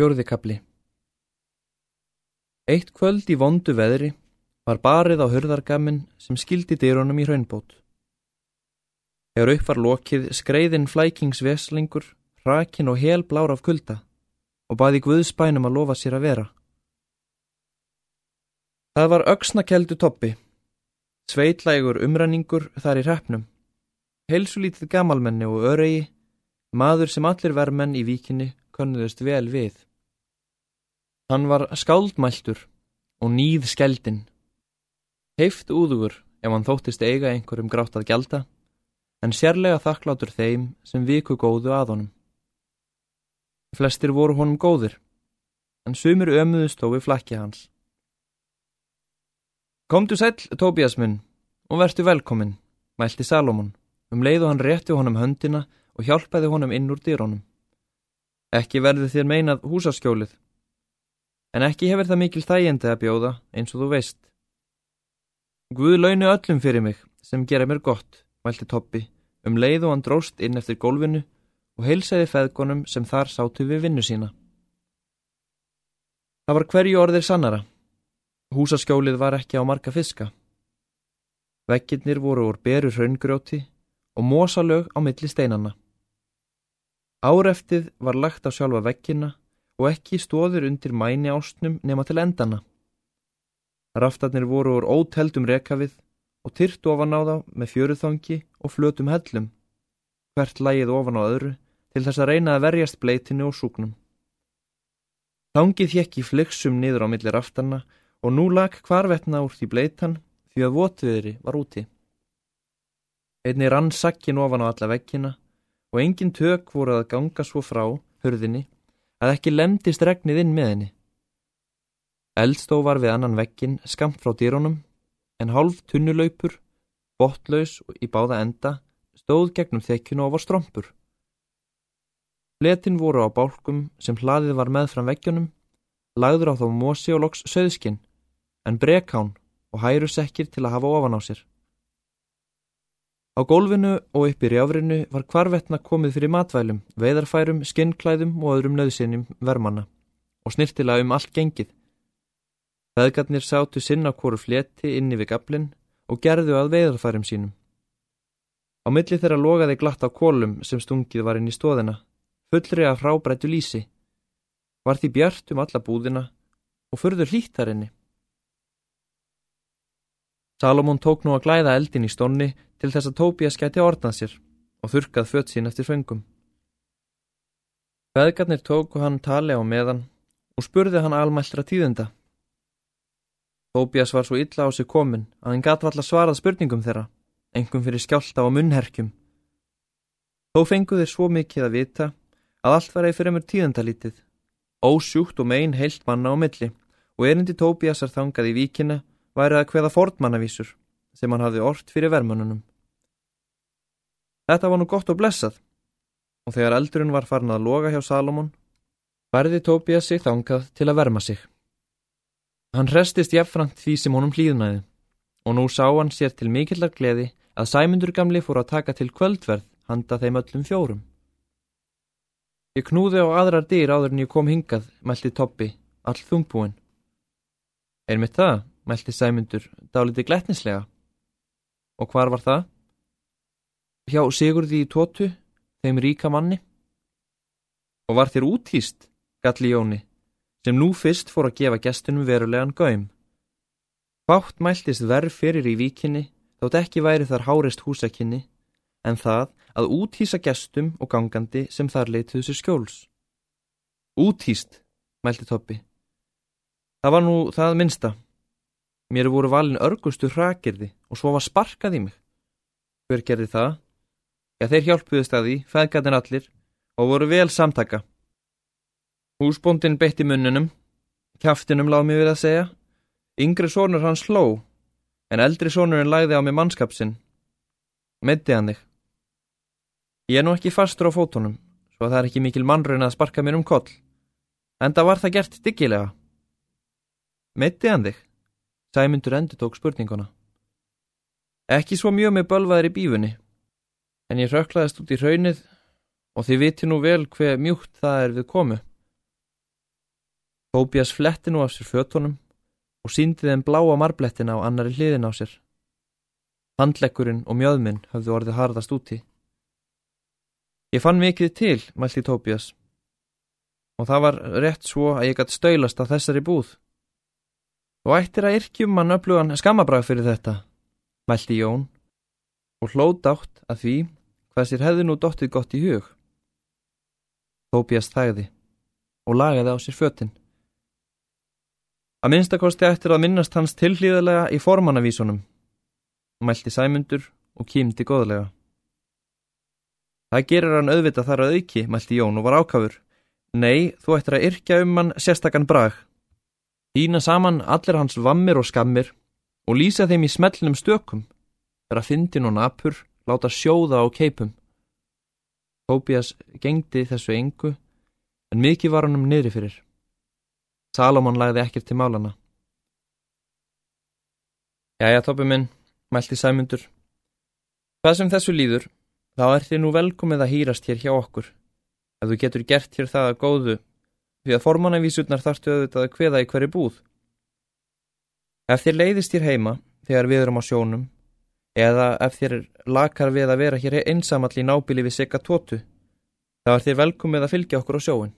Fjórðikabli Eitt kvöld í vondu veðri var barið á hörðargamin sem skildi dyrunum í hraunbót. Þegar upp var lokið skreiðin flækingsveslingur, hrakin og hel blár af kulda og baði Guðspænum að lofa sér að vera. Það var auksnakeldu toppi, sveitlægur umræningur þar í hreppnum, heilsulítið gamalmenni og öregi, maður sem allir vermenn í víkinni könnuðust vel við. Hann var skáldmæltur og nýð skeldin. Heift úðugur ef hann þóttist eiga einhverjum grátt að gjalda, en sérlega þakklátur þeim sem viku góðu að honum. Flestir voru honum góðir, en sumir ömuðust þó við flakki hans. Komdu sæl, Tóbías minn, og verðtu velkomin, mælti Salomon, um leið og hann rétti honum höndina og hjálpaði honum inn úr dýrónum. Ekki verði þér meinað húsaskjólið, en ekki hefur það mikil þægindi að bjóða eins og þú veist. Guð launu öllum fyrir mig sem gera mér gott, mælti Toppi, um leið og hann dróst inn eftir gólfinu og heilsaði feðgonum sem þar sátu við vinnu sína. Það var hverju orðir sannara. Húsaskjólið var ekki á marga fiska. Vekkirnir voru úr beru hraungrjóti og mósalög á milli steinanna. Áreftið var lagt á sjálfa vekkina og ekki stóður undir mæni ástnum nema til endana. Raftarnir voru úr óteldum rekafið og tyrt ofan á þá með fjöruþangi og flötum hellum, hvert lægið ofan á öðru til þess að reyna að verjast bleitinu og súknum. Þangið hjekk í flyksum niður á milli raftarna og nú lag hvarvetna úr því bleitan því að votviðri var úti. Einni rann sakkin ofan á alla vekkina og engin tök voru að ganga svo frá hörðinni að ekki lemdist regnið inn með henni. Eldstó var við annan vekkin skamt frá dýrónum en hálf tunnulaupur, botlaus og í báða enda stóð gegnum þekkinu og var strompur. Letin voru á bálkum sem hlaðið var með fram vekkjunum, lagður á þá mósi og loks söðskinn, en brekkán og hærusekkir til að hafa ofan á sér. Á gólfinu og upp í rjáfrinu var hvarvetna komið fyrir matvælum, veidarfærum, skinnklæðum og öðrum nöðsynjum vermanna og snirtilega um allt gengið. Feðgarnir sátu sinna hvoru fleti inni við gablin og gerðu að veidarfærum sínum. Á milli þeirra logaði glatt á kólum sem stungið var inn í stóðina, fullri af hrábrættu lísi. Var því bjart um alla búðina og förður hlítarinni. Salomón tók nú að glæða eldin í stónni til þess að Tóbías gæti ornað sér og þurkað fött sín eftir föngum. Feðgarnir tóku hann tali á meðan og spurði hann almæltra tíðenda. Tóbías var svo illa á sig komin að hann gæti alltaf svarað spurningum þeirra, engum fyrir skjálta og munnherkjum. Þó fengu þeir svo mikið að vita að allt var eða fyrir mjög tíðendalítið, ósjúkt og megin heilt manna á milli og erindi Tóbíasar þangað í víkina væri að hveða fordmannavísur sem hann hafði ort fyrir vermununum. Þetta var nú gott og blessað og þegar eldurinn var farin að loga hjá Salomon færði Tóbías sig þangað til að verma sig. Hann restist jafnframt því sem honum hlýðnaði og nú sá hann sér til mikillar gleði að Sæmundur gamli fór að taka til kvöldverð handa þeim öllum fjórum. Ég knúði á aðrar dyr áður en ég kom hingað, mælti Toppi, all þungbúin. Er mitt það? Mælti Sæmundur, dáliti gletnislega. Og hvar var það? Hjá Sigurði í tótu, þeim ríka manni. Og var þér útýst, galli Jóni, sem nú fyrst fór að gefa gestunum verulegan gaum. Fátt mæltist verð fyrir í víkinni, þótt ekki væri þar hárist húsakinni, en það að útýsa gestum og gangandi sem þar leituðu sér skjóls. Útýst, mælti Toppi. Það var nú það minsta. Mér voru valin örgustu hrakirði og svo var sparkað í mig. Hver gerði það? Já, þeir hjálpuðist að því, feðgatinn allir, og voru vel samtaka. Húsbóndin beitti munnunum, kæftinum lág mér við að segja. Yngri sónur hans sló, en eldri sónurinn læði á mig mannskapsinn. Metti hann þig. Ég er nú ekki fastur á fótunum, svo að það er ekki mikil mannröin að sparka mér um koll. En það var það gert diggilega. Metti hann þig? Sæmundur endur tók spurninguna. Ekki svo mjög með bölvaðir í bífunni, en ég röklaðist út í raunnið og þið viti nú vel hver mjúkt það er við komu. Tóbías fletti nú af sér fötunum og síndi þeim bláa marblettina á annari hliðin á sér. Handlegkurinn og mjöðminn höfðu orðið harðast úti. Ég fann mikið til, mælti Tóbías, og það var rétt svo að ég gætt stöylast að þessari búð. Þú ættir að yrkjum mann öflugan skamabræð fyrir þetta, mælti Jón, og hlóð átt að því hvað sér hefði nú dottið gott í hug. Tóbías þægði og lagaði á sér fötinn. Að minnstakosti eftir að minnast hans tilhlýðilega í formannavísunum, mælti sæmundur og kýmdi góðlega. Það gerir hann auðvitað þar að auki, mælti Jón og var ákafur. Nei, þú ættir að yrkja um hann sérstakann brag. Þína saman allir hans vammir og skammir og lýsa þeim í smellnum stökum, þegar að fyndin og napur láta sjóða á keipum. Tóbías gengdi þessu engu, en mikið var hann um niðri fyrir. Salomon lagði ekkert til málana. Jæja, Tóbi minn, mælti Sæmundur. Hvað sem þessu líður, þá er þið nú velkomið að hýrast hér hjá okkur, ef þú getur gert hér það að góðu, því að formannavísurnar þarftu auðvitað að kveða í hverju búð. Ef þér leiðist hér heima, þegar við erum á sjónum, eða ef þér lakar við að vera hér einsamall í nábili við sigga tótu, þá er þér velkomið að fylgja okkur á sjóin.